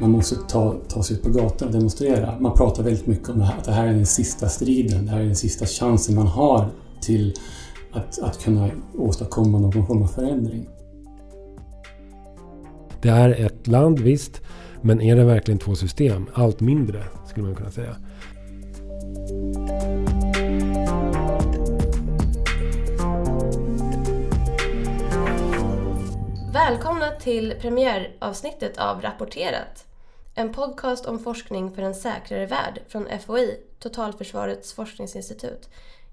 Man måste ta, ta sig ut på gatan och demonstrera. Man pratar väldigt mycket om det här, att det här är den sista striden, det här är den sista chansen man har till att, att kunna åstadkomma någon form av förändring. Det är ett land, visst. Men är det verkligen två system? Allt mindre, skulle man kunna säga. Till premiäravsnittet av Rapporterat. En podcast om forskning för en säkrare värld från FOI, Totalförsvarets forskningsinstitut.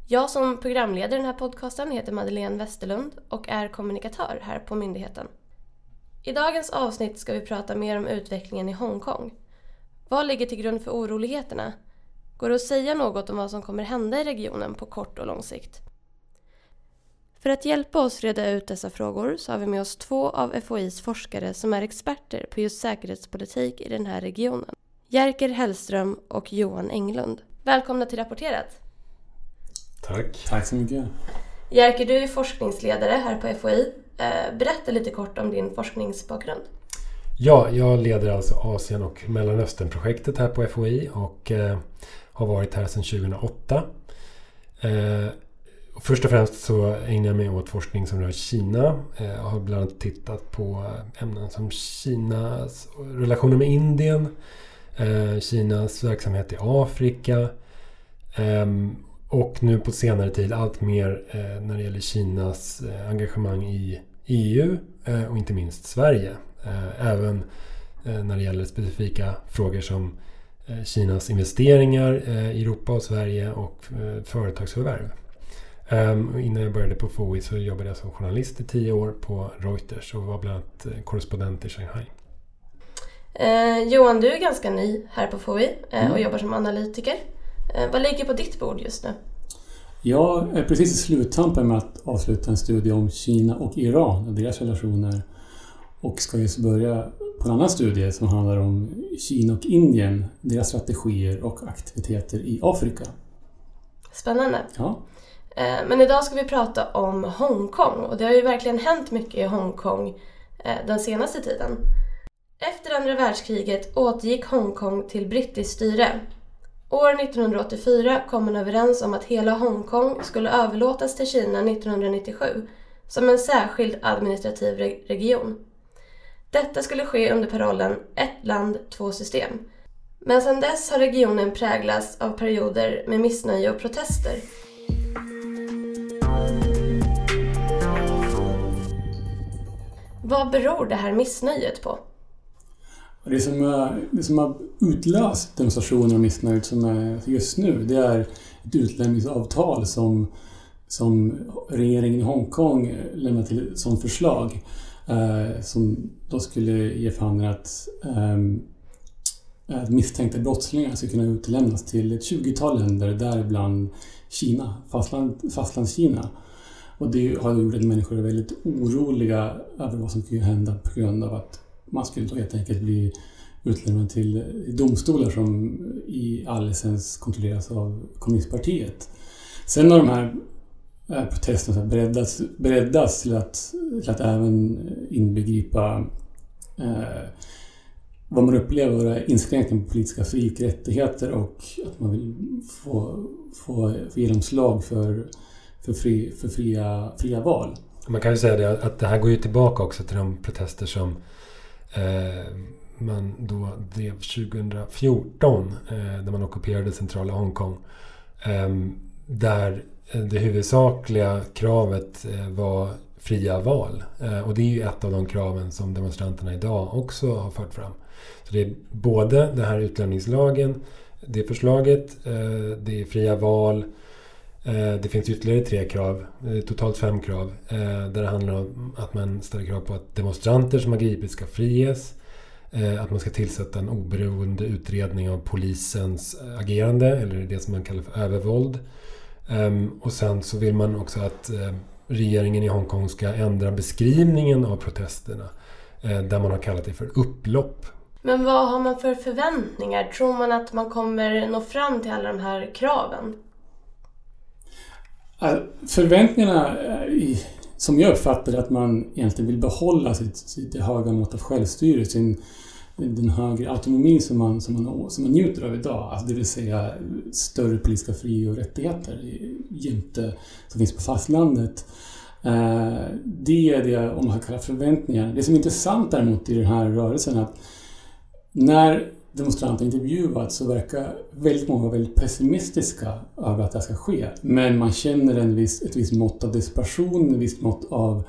Jag som programleder den här podcasten heter Madeleine Westerlund och är kommunikatör här på myndigheten. I dagens avsnitt ska vi prata mer om utvecklingen i Hongkong. Vad ligger till grund för oroligheterna? Går det att säga något om vad som kommer hända i regionen på kort och lång sikt? För att hjälpa oss reda ut dessa frågor så har vi med oss två av FOIs forskare som är experter på just säkerhetspolitik i den här regionen. Jerker Hellström och Johan Englund. Välkomna till Rapporterat! Tack! Tack så mycket! Jerker, du är forskningsledare här på FOI. Eh, berätta lite kort om din forskningsbakgrund. Ja, jag leder alltså Asien och Mellanöstern-projektet här på FOI och eh, har varit här sedan 2008. Först och främst så ägnar jag mig åt forskning som rör Kina. Jag har bland annat tittat på ämnen som Kinas relationer med Indien, eh, Kinas verksamhet i Afrika ehm, och nu på senare tid allt mer eh, när det gäller Kinas engagemang i EU och inte minst Sverige. Även när det gäller specifika frågor som Kinas investeringar i Europa och Sverige och företagsförvärv. Innan jag började på FOI så jobbade jag som journalist i tio år på Reuters och var bland annat korrespondent i Shanghai. Eh, Johan, du är ganska ny här på FOI eh, och mm. jobbar som analytiker. Eh, vad ligger på ditt bord just nu? Jag är precis i sluttampen med att avsluta en studie om Kina och Iran och deras relationer. Och ska just börja på en annan studie som handlar om Kina och Indien, deras strategier och aktiviteter i Afrika. Spännande. Ja. Eh, men idag ska vi prata om Hongkong och det har ju verkligen hänt mycket i Hongkong eh, den senaste tiden. Efter andra världskriget återgick Hongkong till brittiskt styre År 1984 kom man överens om att hela Hongkong skulle överlåtas till Kina 1997 som en särskild administrativ region. Detta skulle ske under parollen Ett land, två system. Men sedan dess har regionen präglats av perioder med missnöje och protester. Vad beror det här missnöjet på? Det som, det som har utlöst demonstrationer och missnöjet som är just nu, det är ett utlämningsavtal som, som regeringen i Hongkong lämnade till som förslag. Eh, som då skulle ge för att eh, misstänkta brottslingar ska kunna utlämnas till ett 20-tal länder, däribland Kina, fastland, fastlandskina. Och det har gjort att människor är väldigt oroliga över vad som kan hända på grund av att man skulle då helt enkelt bli utlämnad till domstolar som i all essens kontrolleras av kommunistpartiet. Sen har de här eh, protesterna breddats, breddats till, att, till att även inbegripa eh, vad man upplever är inskränkningar på politiska fri och rättigheter och att man vill få, få, få genomslag för, för, fri, för fria, fria val. Man kan ju säga det att det här går ju tillbaka också till de protester som Eh, man då drev 2014 eh, när man ockuperade centrala Hongkong. Ehm, eh, där det huvudsakliga kravet eh, var fria val. Eh, och det är ju ett av de kraven som demonstranterna idag också har fört fram. Så det är både den här utlämningslagen, det förslaget, eh, det är fria val, Eh, det finns ytterligare tre krav, eh, totalt fem krav. Eh, där det handlar om att man ställer krav på att demonstranter som har gripits ska friges. Att man ska tillsätta en oberoende utredning av polisens agerande, eller det som man kallar för övervåld. Ehm, och sen så vill man också att regeringen i Hongkong ska ändra beskrivningen av protesterna. Där man har kallat det för upplopp. Men vad har man för förväntningar? Tror man att man kommer nå fram till alla de här kraven? Äh, förväntningarna äh, som jag uppfattar att man egentligen vill behålla sitt, sitt höga mått av självstyre, sin, den högre autonomi som man, som, man, som man njuter av idag. Alltså det vill säga större politiska fri och rättigheter jämte som finns på fastlandet. Äh, det är det, om man kallar förväntningar. Det som är intressant däremot i den här rörelsen är att när demonstranter intervjuat så verkar väldigt många vara väldigt pessimistiska över att det här ska ske. Men man känner en viss, ett visst mått av desperation, ett visst mått av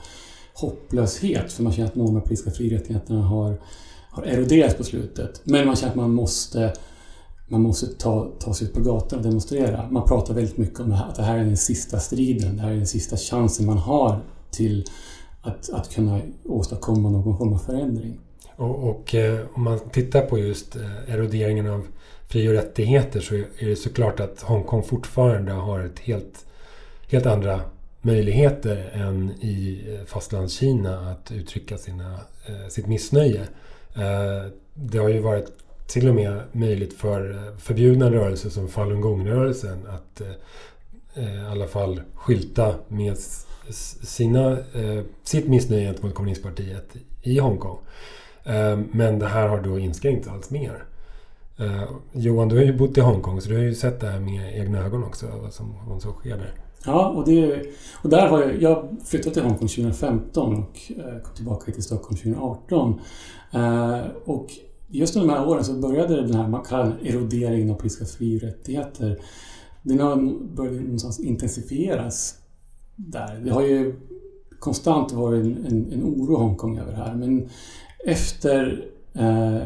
hopplöshet för man känner att många av de politiska fri har, har eroderats på slutet. Men man känner att man måste man måste ta, ta sig ut på gatan och demonstrera. Man pratar väldigt mycket om det här, att det här är den sista striden, det här är den sista chansen man har till att, att kunna åstadkomma någon form av förändring. Och, och eh, om man tittar på just eh, eroderingen av fri och rättigheter så är det såklart att Hongkong fortfarande har ett helt, helt andra möjligheter än i eh, fastlandskina att uttrycka sina, eh, sitt missnöje. Eh, det har ju varit till och med möjligt för förbjudna rörelser som Falun Gong-rörelsen att i alla fall skylta med sina, sitt missnöje gentemot kommunistpartiet i Hongkong. Ehm, men det här har då inskränkt allt mer. Ehm, Johan, du har ju bott i Hongkong så du har ju sett det här med egna ögon också, vad som, vad som sker där. Ja, och, det, och där har jag, jag flyttade till Hongkong 2015 och eh, kom tillbaka till Stockholm 2018. Ehm, och just under de här åren så började den här man kallar eroderingen av politiska fri och rättigheter. Den har börjat någonstans intensifieras där. Det har ju konstant varit en, en, en oro i Hongkong över det här. Men efter eh,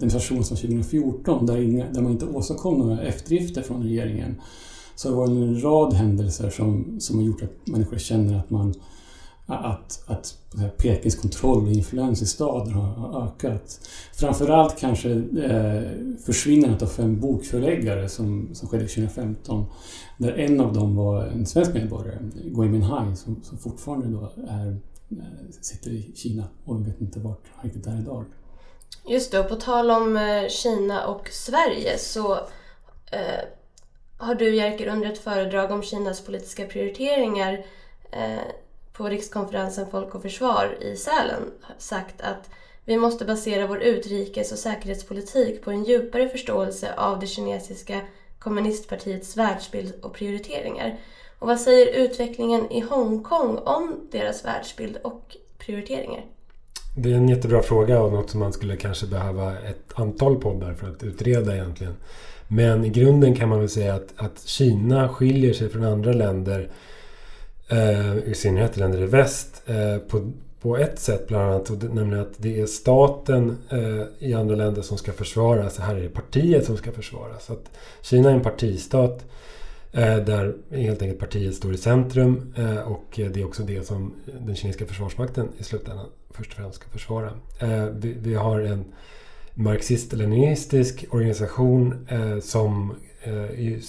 situation som 2014 där, inga, där man inte åstadkom några eftergifter från regeringen så har det varit en rad händelser som, som har gjort att människor känner att man att, att Pekings kontroll och influens i staden har ökat. Framförallt kanske eh, försvinnandet av fem bokförläggare som, som skedde 2015. Där en av dem var en svensk medborgare, Gui Minhai, som, som fortfarande då är Eh, sitter i Kina och vi vet inte vart han riktigt är idag. Just det, och på tal om eh, Kina och Sverige så eh, har du Jerker under ett föredrag om Kinas politiska prioriteringar eh, på rikskonferensen Folk och Försvar i Sälen sagt att vi måste basera vår utrikes och säkerhetspolitik på en djupare förståelse av det kinesiska kommunistpartiets världsbild och prioriteringar. Och vad säger utvecklingen i Hongkong om deras världsbild och prioriteringar? Det är en jättebra fråga och något som man skulle kanske behöva ett antal poddar för att utreda egentligen. Men i grunden kan man väl säga att, att Kina skiljer sig från andra länder, eh, i synnerhet länder i väst, eh, på, på ett sätt bland annat. Nämligen att det är staten eh, i andra länder som ska försvaras. Här är det partiet som ska försvaras. Att Kina är en partistat Eh, Eh, där helt enkelt partiet står i centrum eh, och det är också det som den kinesiska försvarsmakten i slutändan först och främst ska försvara. Eh, vi har en marxist-leninistisk organisation som i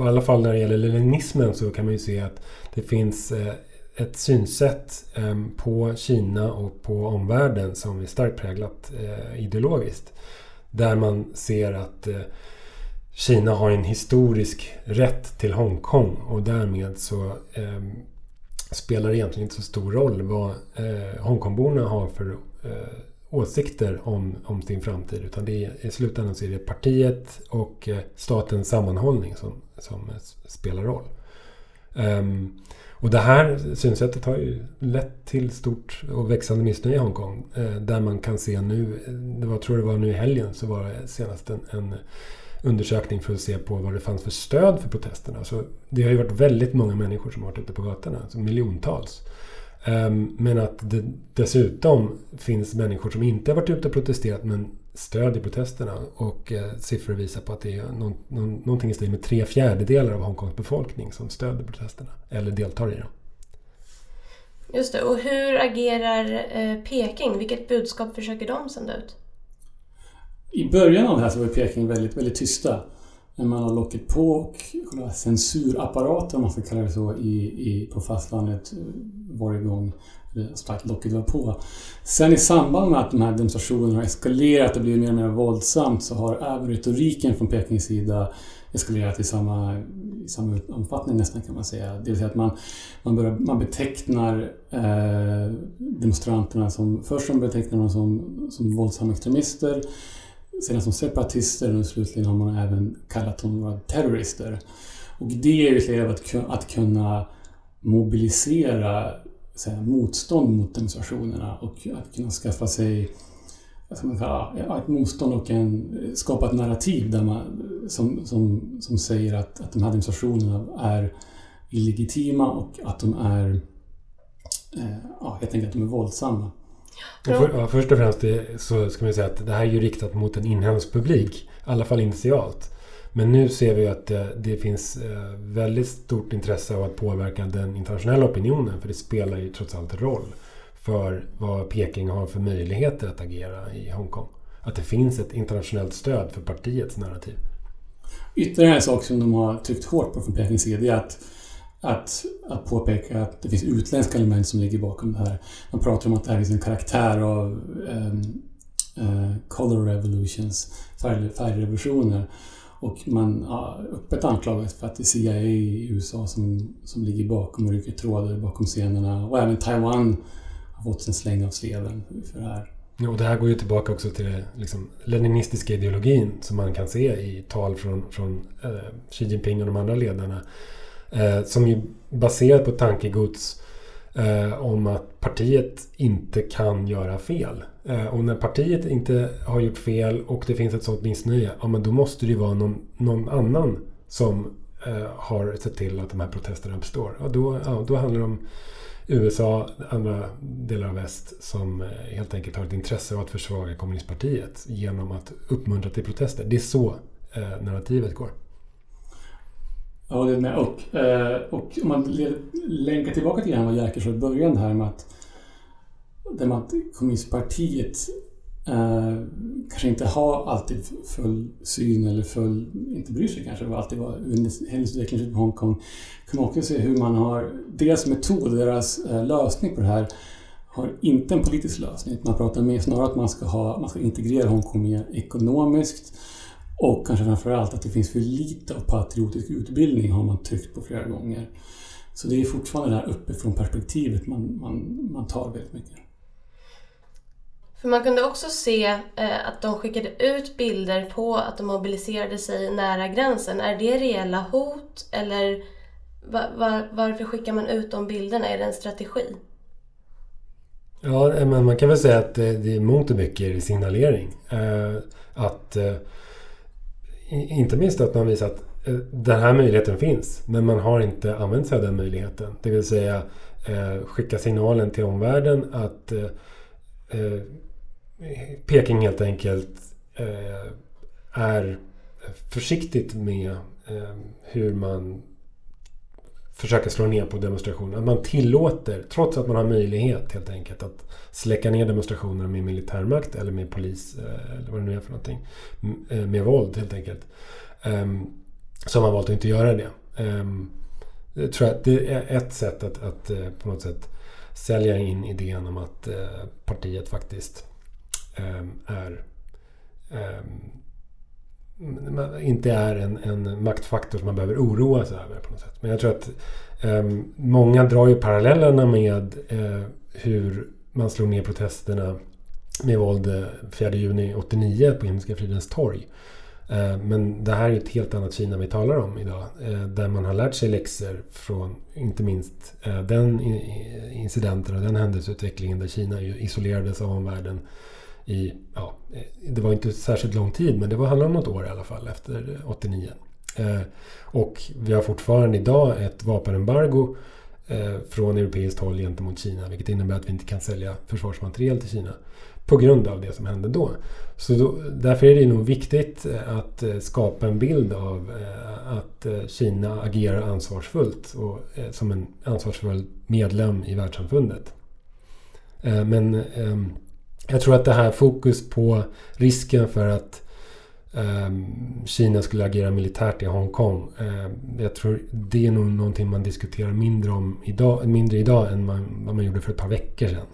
alla fall när det gäller leninismen så kan man ju se att det finns ett synsätt på Kina och på omvärlden som är starkt präglat ideologiskt. Där man ser att Kina har en historisk rätt till Hongkong och därmed så eh, spelar det egentligen inte så stor roll vad eh, Hongkongborna har för eh, åsikter om, om sin framtid. Utan det är, i slutändan så är det partiet och eh, statens sammanhållning som, som spelar roll. Um, och det här synsättet har ju lett till stort och växande missnöje i Hongkong. Eh, där man kan se nu, det var, tror det var nu i helgen, så var det senast en, en undersökning för att se på vad det fanns för stöd för protesterna. Så det har ju varit väldigt många människor som har varit ute på gatorna, alltså miljontals. Ehm, men att det dessutom finns människor som inte har varit ute och protesterat men stödjer protesterna. Och eh, siffror visar på att det är någon, någon, någonting i stil med tre fjärdedelar av Hongkongs befolkning som stöder protesterna. Eller deltar i dem. Just det. Och hur agerar eh, Peking? Vilket budskap försöker de sända ut? I början av det här så var Peking väldigt, väldigt tysta. När man har locket på och själva censurapparaten, om man ska kalla det så, i, i, på fastlandet eh, varje gång starkt locket var på. Sen i samband med att de här demonstrationerna har eskalerat och blivit mer och mer våldsamt så har även retoriken från Pekings sida eskalerat i samma, i samma omfattning nästan kan man säga. Det vill säga att man, man, börjar, man betecknar eh, demonstranterna som, först som betecknar dem som, som våldsamma extremister, sedan som separatister och slutligen har man även kallat dem för terrorister. Och det är ju ett led av att, att kunna mobilisera här, motstånd mot demonstrationerna och att kunna skaffa sig säga, ett motstånd och en, skapa ett narrativ där man, som, som, som säger att, att de här demonstrationerna är illegitima och att de är eh, ja, helt enkelt att de är våldsamma. För, ja, först och främst så ska man säga att det här är ju riktat mot en inhemsk publik. I alla fall initialt. Men nu ser vi att det, det, finns eh, väldigt stort intresse av att påverka den internationella opinionen. För det spelar ju trots allt roll för vad Peking har för möjligheter att agera i Hongkong. Att det finns ett internationellt stöd för partiets narrativ. Ytterligare en sak som de har tryckt hårt på från Pekings sida är att, att, att påpeka att det finns utländska element som ligger bakom det här. Man pratar om att det här finns en karaktär av um, uh, color revolutions, färg, färgrevolutioner. Och man har öppet anklagat för att det är CIA i USA som, som ligger bakom och rycker trådar bakom scenerna. Och även Taiwan har fått en släng av sleven för det här. Och det här går ju tillbaka också till den liksom, leninistiska ideologin som man kan se i tal från, från eh, Xi Jinping och de andra ledarna. Eh, som är baserat på tankegods eh, om att partiet inte kan göra fel. Eh, och när partiet inte har gjort fel och det finns ett sådant missnöje, ja men då måste det ju vara någon, någon annan som eh, har sett till att de här protesterna uppstår. Och då, ja, då handlar det om USA, andra delar av väst som eh, helt enkelt har ett intresse av att försvaga kommunistpartiet genom att uppmuntra till protester. Det är så eh, narrativet går. Jag håller med. Och, eh, och om man länkar tillbaka till vad Jerker sa i början här med att, det med att kommunistpartiet eh, kanske inte har alltid full syn eller full, inte bryr sig kanske vad alltid vad händelseutvecklingen i Hongkong. kan man också se hur man har, deras metod, deras eh, lösning på det här har inte en politisk lösning. Man pratar mer snarare att man ska, ha, man ska integrera Hongkong mer ekonomiskt och kanske framförallt att det finns för lite av patriotisk utbildning har man tryckt på flera gånger. Så det är fortfarande det här uppifrån perspektivet man, man, man tar väldigt mycket. För man kunde också se eh, att de skickade ut bilder på att de mobiliserade sig nära gränsen. Är det reella hot eller var, var, varför skickar man ut de bilderna? Är det en strategi? Ja, eh, men man kan väl säga att det är mångt och mycket signalering. Eh, att inte minst att man visar att eh, den här möjligheten finns, men man har inte använt sig av den möjligheten. Det vill säga eh, skicka signalen till omvärlden att eh, Peking helt enkelt är försiktigt med hur man försöka slå ner på demonstrationer. Att man tillåter, trots att man har möjlighet helt enkelt att släcka ner demonstrationer med militärmakt eller med polis eh, eller vad det nu är för någonting. Eh, med våld helt enkelt. Ehm, så har man valt att inte göra det. Ehm, jag tror att det är ett sätt att, att eh, på något sätt sälja in idén om att partiet faktiskt ehm, är Mm. inte är en, en, maktfaktor som man behöver oroa sig över på något sätt. Men jag tror att eh, många drar ju parallellerna med eh, hur man slog ner protesterna med våld eh, 4 juni 89 på Himmelska fridens torg. Eh, men det här är ett helt annat Kina vi talar om idag. Eh, där man har lärt sig läxor från inte minst den incidenten och den händelseutvecklingen där Kina isolerades av omvärlden i, ja, det var inte särskilt lång tid men det var handlade om något år i alla fall efter 89. Eh, och vi har fortfarande idag ett vapenembargo eh, från europeiskt håll gentemot Kina vilket innebär att vi inte kan sälja försvarsmateriel till Kina på grund av det som hände då. Så då, därför är det nog viktigt eh, att eh, skapa en bild av eh, att Kina agerar ansvarsfullt och som en ansvarsfull medlem i världssamfundet. Men ehm, jag tror att det här fokus på risken för att ehm, Kina skulle agera militärt i Hongkong. Ehm, jag tror det är nog någonting man diskuterar mindre om idag, mindre idag än man, vad man gjorde för ett par veckor sedan.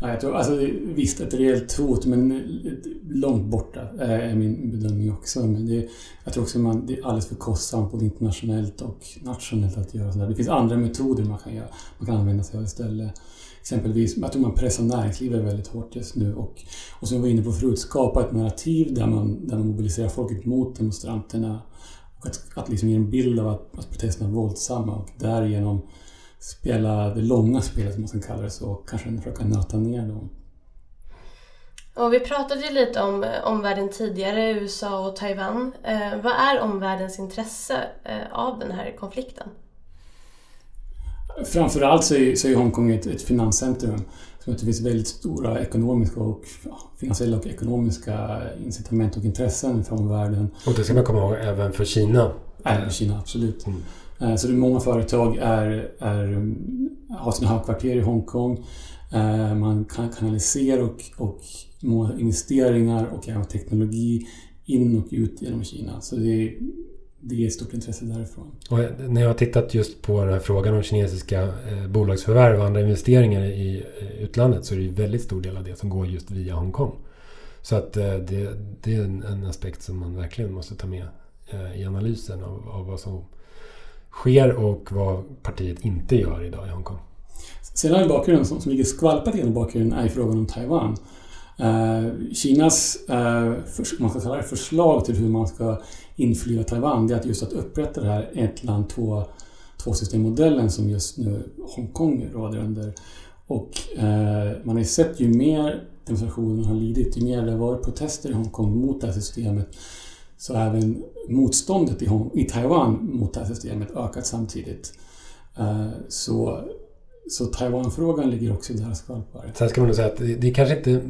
Ja, jag tror, alltså, visst, ett reellt hot, men långt borta eh, är min bedömning också. Men det, jag tror också att det är alldeles för kostsamt både internationellt och nationellt att göra sådär. Det finns andra metoder man kan, göra, man kan använda sig av istället. Exempelvis, jag tror man pressar näringslivet väldigt hårt just nu och, och som jag var inne på förut, skapa ett narrativ där man, där man mobiliserar folket mot demonstranterna. Och att, att liksom ge en bild av att, att protesterna är våldsamma och därigenom spela det långa spelet, om man ska kalla det så, och kanske försöka nöta ner dem. Och vi pratade ju lite om omvärlden tidigare, USA och Taiwan. Eh, vad är omvärldens intresse eh, av den här konflikten? Framförallt så är, så är Hongkong ett, ett finanscentrum. Så det finns väldigt stora ekonomiska och ja, finansiella och ekonomiska incitament och intressen från omvärlden. Och det ska man komma ihåg även för Kina. Även för Kina, absolut. Mm. Eh, så det är många företag är, är, har sina högkvarter i Hongkong. Eh, man kan kanalisera och, och investeringar och även teknologi in och ut genom Kina. Så det är, det är ett stort intresse därifrån. Och eh, när jag har tittat just på den här frågan om kinesiska bolagsförvärv och andra investeringar i utlandet så är det en väldigt stor del av det som går just via Hongkong. Så att det, det är en, en aspekt som man verkligen måste ta med i analysen av, av vad som sker och vad partiet inte gör idag i Hongkong. Sedan har bakgrunden som, som ligger skvalpat genom bakgrunden är frågan om Taiwan. Eh, Kinas eh, för, man ska kalla det förslag till hur man ska införliva Taiwan det är att just att upprätta det här ett land, två, två systemmodellen som just nu Hongkong råder under. Och eh, man har ju sett ju mer demonstrationen har lidit, ju mer det har varit protester i Hongkong mot det här systemet så har även motståndet i, i Taiwan mot det här systemet ökat samtidigt. Uh, så, så Taiwan-frågan ligger också i deras skvalpare. Sen ska man nog säga att det, det är kanske inte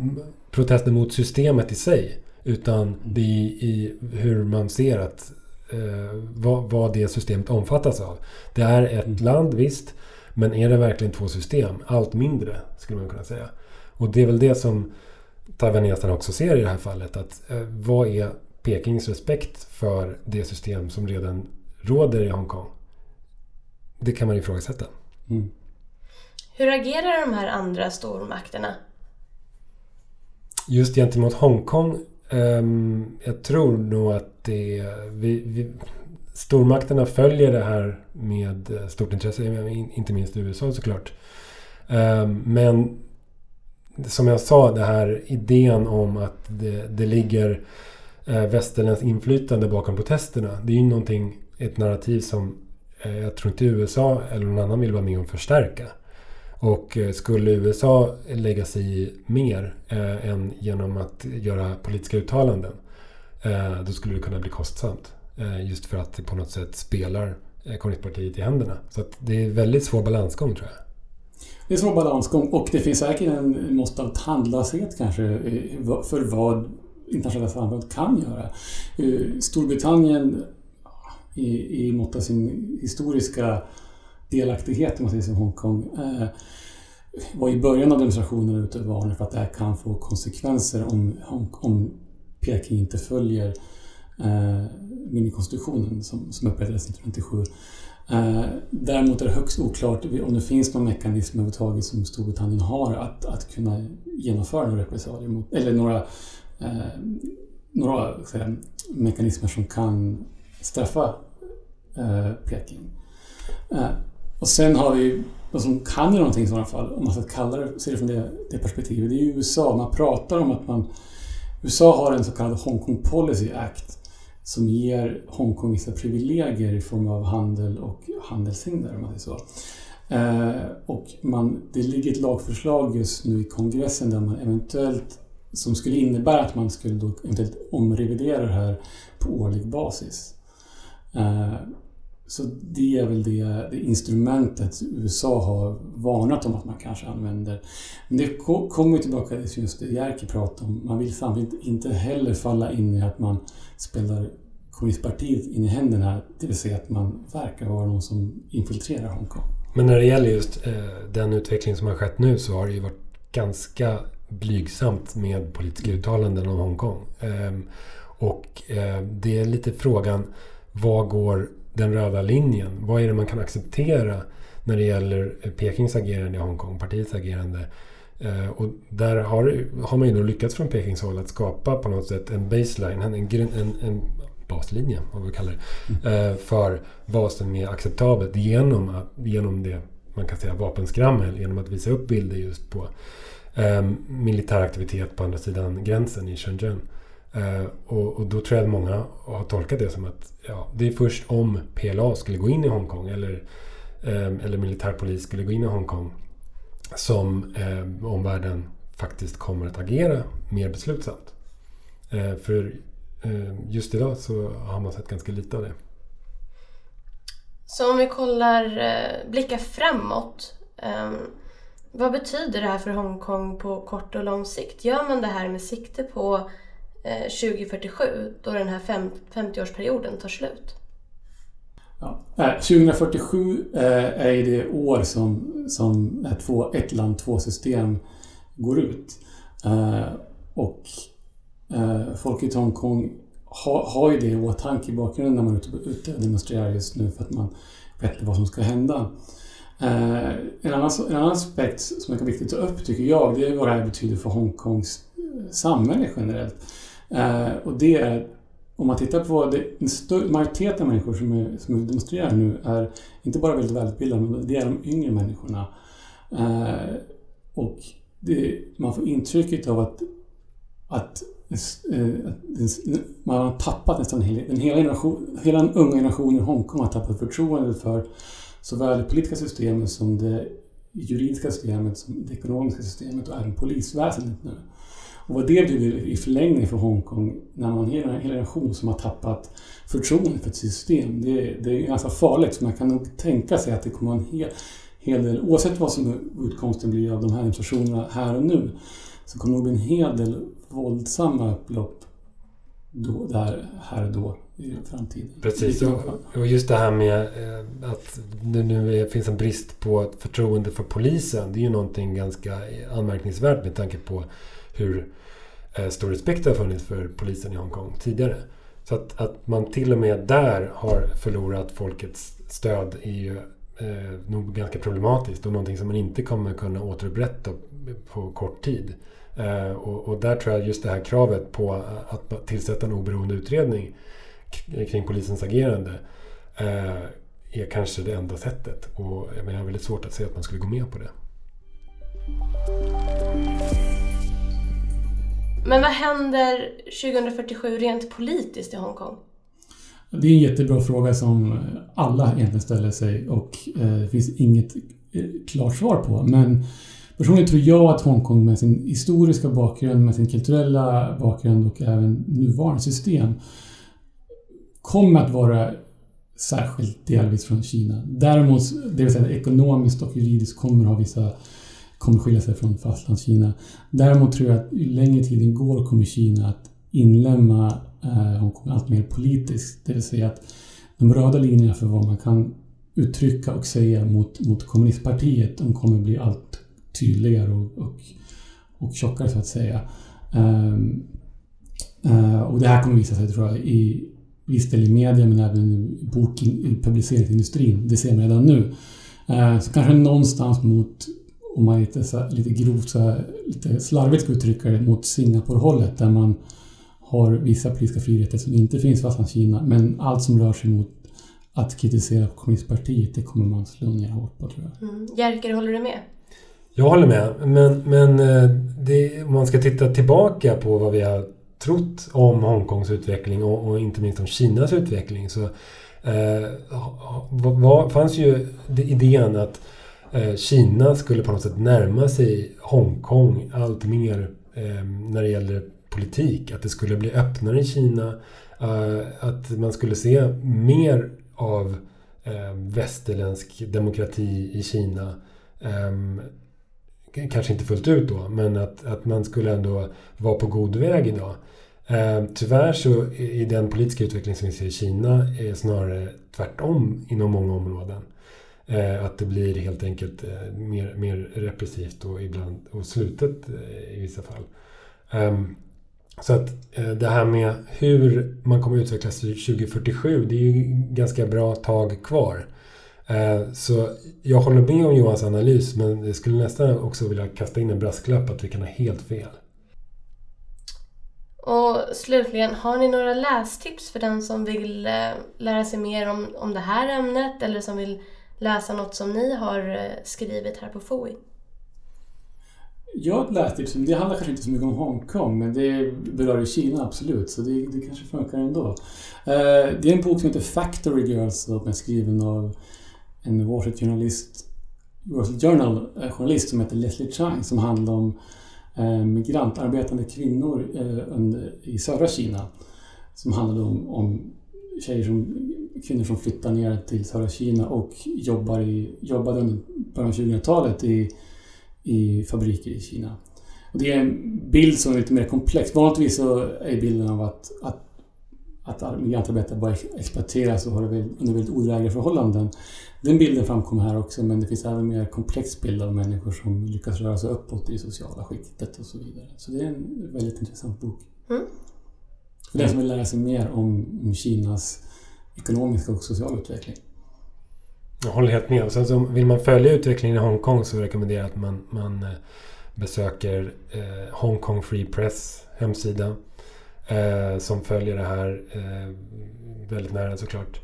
protester mot systemet i sig utan det är i, i hur man ser att eh, vad, vad, det systemet omfattas av. Det är ett mm. land, visst. Men är det verkligen två system? Allt mindre, skulle man kunna säga. Och det är väl det som taiwaneserna också ser i det här fallet. Att eh, vad är Pekings respekt för det system som redan råder i Hongkong. Det kan man ifrågasätta. Mm. Hur agerar de här andra stormakterna? Just gentemot Hongkong. Um, jag tror nog att det... Vi, vi, stormakterna följer det här med stort intresse. Inte minst USA såklart. Um, men som jag sa, det här idén om att det, det ligger Eh, västerländskt inflytande bakom protesterna. Det är ju någonting, ett narrativ som eh, jag tror inte USA eller någon annan vill vara med och förstärka. Och eh, skulle USA lägga sig i mer eh, än genom att göra politiska uttalanden eh, då skulle det kunna bli kostsamt. Eh, just för att det på något sätt spelar eh, kommunistpartiet i händerna. Så det är väldigt svår balansgång tror jag. Det är en svår balansgång och det finns säkert en mått av tandlöshet kanske för vad internationella samfundet kan göra. Eh, Storbritannien i, i mått av sin historiska delaktighet, om man säger som Hongkong, eh, var i början av demonstrationerna ute och varnade för att det här kan få konsekvenser om, om Peking inte följer eh, minikonstitutionen som, som upprättades 1997. Eh, däremot är det högst oklart om det finns någon mekanism överhuvudtaget som Storbritannien har att, att kunna genomföra några repressalier mot, eller några eh, några säga, mekanismer som kan straffa eh, Peking. Eh, och sen har vi vad som kan göra någonting i sådana fall, om man ska kalla det, se det från det, det perspektivet, det är ju USA. Man pratar om att man... USA har en så kallad Hongkong Policy Act som ger Hongkong vissa privilegier i form av handel och handelshinder, om man säger så. Eh, och man, det ligger ett lagförslag just nu i kongressen där man eventuellt som skulle innebära att man skulle då eventuellt omrevidera det här på årlig basis. Eh, så det är väl det, det, instrumentet USA har varnat om att man kanske använder. Men det kommer tillbaka till just det Jerker pratade om. Man vill samtidigt inte heller falla in i att man spelar kommunistpartiet in i händerna. Det vill säga att man verkar vara någon som infiltrerar Hongkong. Men när det gäller just eh, den utveckling som har skett nu så har det ju varit ganska blygsamt med politiska uttalanden om Hongkong. Ehm, och eh, det är lite frågan, var går den röda linjen? Vad är det man kan acceptera när det gäller Pekings agerande i Hongkong, partiets agerande? Eh, och där har, har man ju då lyckats från Pekings håll att skapa på något sätt en baseline, en, en, en baslinje, vad vi kallar det, mm. Eh, för vad som är acceptabelt genom, genom det man kan säga vapenskrammel, genom att visa upp bilder just på eh, militär aktivitet på andra sidan gränsen i Shenzhen. Eh, och, och, då tror jag att många har tolkat det som att ja, det är först om PLA skulle gå in i Hongkong eller, eh, eller militärpolis skulle gå in i Hongkong som eh, omvärlden faktiskt kommer att agera mer beslutsamt. Eh, för eh, just idag så har man sett ganska lite av det. Så om vi kollar, eh, blickar framåt. Ehm, vad betyder det här för Hongkong på kort och lång sikt? Gör man det här med sikte på eh, 2047 då den här 50-årsperioden tar slut? Ja. Eh, 2047 eh, är det år som, som två, ett land, två system går ut. Och folk i Hongkong har, har ju det i åtanke i bakgrunden när man är ute, ute och demonstrerar just nu för att man vet vad som ska hända. Eh, en, annan, en annan aspekt som är viktigt att ta upp, tycker jag, det är vad det här betyder för Hongkongs eh, samhälle generellt. Eh, och det är, om man tittar på det, en större, majoriteten av människor som, är, som demonstrerar nu är inte bara väldigt välutbildade, men det är de yngre människorna. Eh, och det, man får intrycket av att, att eh, man har tappat nästan hela, hela, generation, hela den unga generationen i Hongkong har tappat förtroendet för såväl det politiska systemet som det juridiska systemet, som det ekonomiska systemet och även polisväsendet nu. Och vad det betyder i förlängningen för Hongkong när man har en hel generation som har tappat förtroendet för ett system, det, det är ganska farligt. Så man kan nog tänka sig att det kommer att vara en hel, hel del, oavsett vad som utkomsten blir av de här demonstrationerna här och nu, så kommer det nog bli en hel del våldsamma upplopp då, där, här och då i framtiden. Precis, och just det här med eh, att det nu finns en brist på förtroende för polisen. Det är ju någonting ganska anmärkningsvärt med tanke på hur eh, stor respekt det har funnits för polisen i Hongkong tidigare. Så att, att man till och med där har förlorat folkets stöd är ju eh, nog ganska problematiskt och någonting som man inte kommer kunna återupprätta på kort tid. Eh, och, och, där tror jag just det här kravet på att tillsätta en oberoende utredning kring polisens agerande eh, är kanske det enda sättet. Och jag har väldigt svårt att se att man skulle gå med på det. Men vad händer 2047 rent politiskt i Hongkong? Det är en jättebra fråga som alla egentligen ställer sig och eh, det finns inget klart svar på. Men Personligen tror jag att Hongkong med sin historiska bakgrund, med sin kulturella bakgrund och även nuvarande system kommer att vara särskilt delvis från Kina. Däremot, det vill säga ekonomiskt och juridiskt kommer ha vissa kommer skilja sig från fastlandskina. Däremot tror jag att ju längre tiden går kommer Kina att inlämna eh, Hongkong allt mer politiskt. Det vill säga att de röda linjerna för vad man kan uttrycka och säga mot, mot kommunistpartiet, de kommer bli allt tydligare och, och, och tjockare så att säga. Um, uh, och det här kommer visa sig tror jag i viss del i media men även i bok, i publiceringsindustrin. Det ser man redan nu. Uh, så kanske någonstans mot, om man lite, så, lite grovt, så, lite slarvigt ska uttrycka det, mot Singapore-hållet där man har vissa politiska friheter som inte finns i Kina. Men allt som rör sig mot att kritisera kommunistpartiet, det kommer man slå ner hårt på tror jag. Mm. Jerker, håller du med? Jag håller med. Men, men eh, det, om man ska titta tillbaka på vad vi har trott om Hongkongs utveckling och, och inte minst om Kinas utveckling så eh, var, fanns ju idén att eh, Kina skulle på något sätt närma sig Hongkong allt mer eh, när det gäller politik. Att det skulle bli öppnare i Kina. Eh, att man skulle se mer av eh, västerländsk demokrati i Kina ehm, kanske inte fullt ut då, men att, att man skulle ändå vara på god väg idag. Eh, tyvärr så i den politiska utveckling som vi ser i Kina är snarare tvärtom inom många områden. Eh, att det blir helt enkelt eh, mer, mer repressivt och ibland och slutet eh, i vissa fall. Ehm, så att eh, det här med hur man kommer utvecklas 2047, det är ju ganska bra tag kvar. Eh, så jag håller med om Johans analys men jag skulle nästan också vilja kasta in en brasklapp att vi kan ha helt fel. Och slutligen, har ni några lästips för den som vill eh, lära sig mer om, om det här ämnet eller som vill läsa något som ni har eh, skrivit här på FOI? Jag har ett lästips, det handlar kanske inte så mycket om Hongkong men det berör ju Kina absolut så det, det kanske funkar ändå. Det är en bok som heter Factory Girls som är skriven av en Wall Street-journalist, Wall Street Journal-journalist eh, som heter Leslie Chang som handlar om Eh, migrantarbetande kvinnor eh, i södra Kina. Som handlade om, om tjejer som, kvinnor som flyttar ner till södra Kina och jobbar i, jobbade under början av 2000-talet i, i fabriker i Kina. Och det är en bild som är lite mer komplex. Vanligtvis så är bilden av att, att att migrantarbetare bara exploateras och har det under väldigt odrägliga förhållanden. Den bilden framkommer här också men det finns även en mer komplex bild av människor som lyckas röra sig uppåt i det sociala skiktet och så vidare. Så det är en väldigt intressant bok. Mm. För den som vill lära sig mer om, om Kinas ekonomiska och sociala utveckling. Jag håller helt med. Sen så vill man följa utvecklingen i Hongkong så rekommenderar jag att man, man eh, besöker eh, Hongkong Free Press hemsida eh, som följer det här eh, väldigt nära såklart.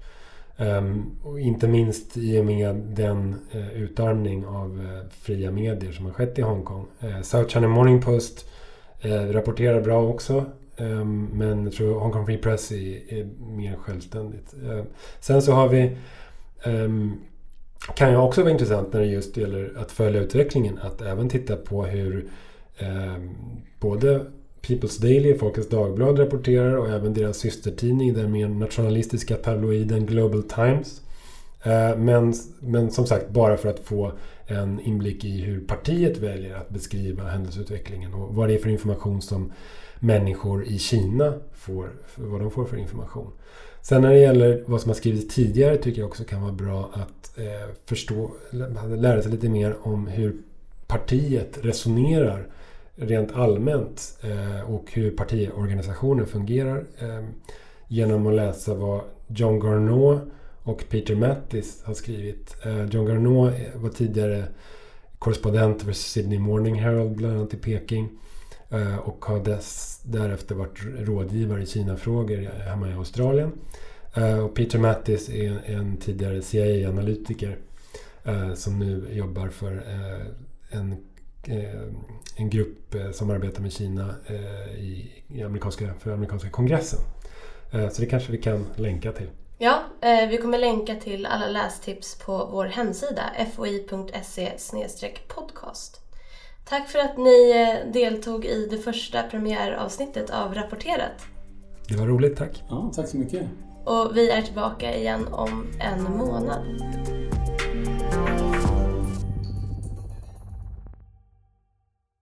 Um, och inte minst i och med den uh, utarmning av uh, fria medier som har skett i Hongkong. Uh, South China Morning Post rapporterar bra också. Um, men jag tror Hong Kong Free Press är, är mer självständigt. Ehm, sen så har vi um, kan ju också vara intressant när det just gäller att följa utvecklingen. Att även titta på hur både People's Daily, Folkets Dagblad rapporterar och även deras systertidning, den mer nationalistiska tabloiden Global Times. Eh, men, men som sagt, bara för att få en inblick i hur partiet väljer att beskriva händelseutvecklingen och vad det är för information som människor i Kina får, vad de får för information. Sen när det gäller vad som har skrivits tidigare tycker jag också kan vara bra att eh, förstå, lära sig lite mer om hur partiet resonerar rent allmänt eh, och hur partiorganisationen fungerar eh, genom att läsa vad John Garneau och Peter Mattis har skrivit. Eh, John Garneau var tidigare korrespondent för Sydney Morning Herald bland annat i Peking eh, och har dess, därefter varit rådgivare i Kina-frågor hemma i Australien. Eh, och Peter Mattis är en tidigare CIA-analytiker eh, som nu jobbar för en en grupp eh, som arbetar med Kina eh, i, i amerikanska, för amerikanska kongressen. Så det kanske vi kan länka till. Ja, vi kommer länka till alla lästips på vår hemsida foi.se podcast. Tack för att ni deltog i det första premiäravsnittet av Rapporterat. Det var roligt, tack. Ja, tack så mycket. Och vi är tillbaka igen om en månad.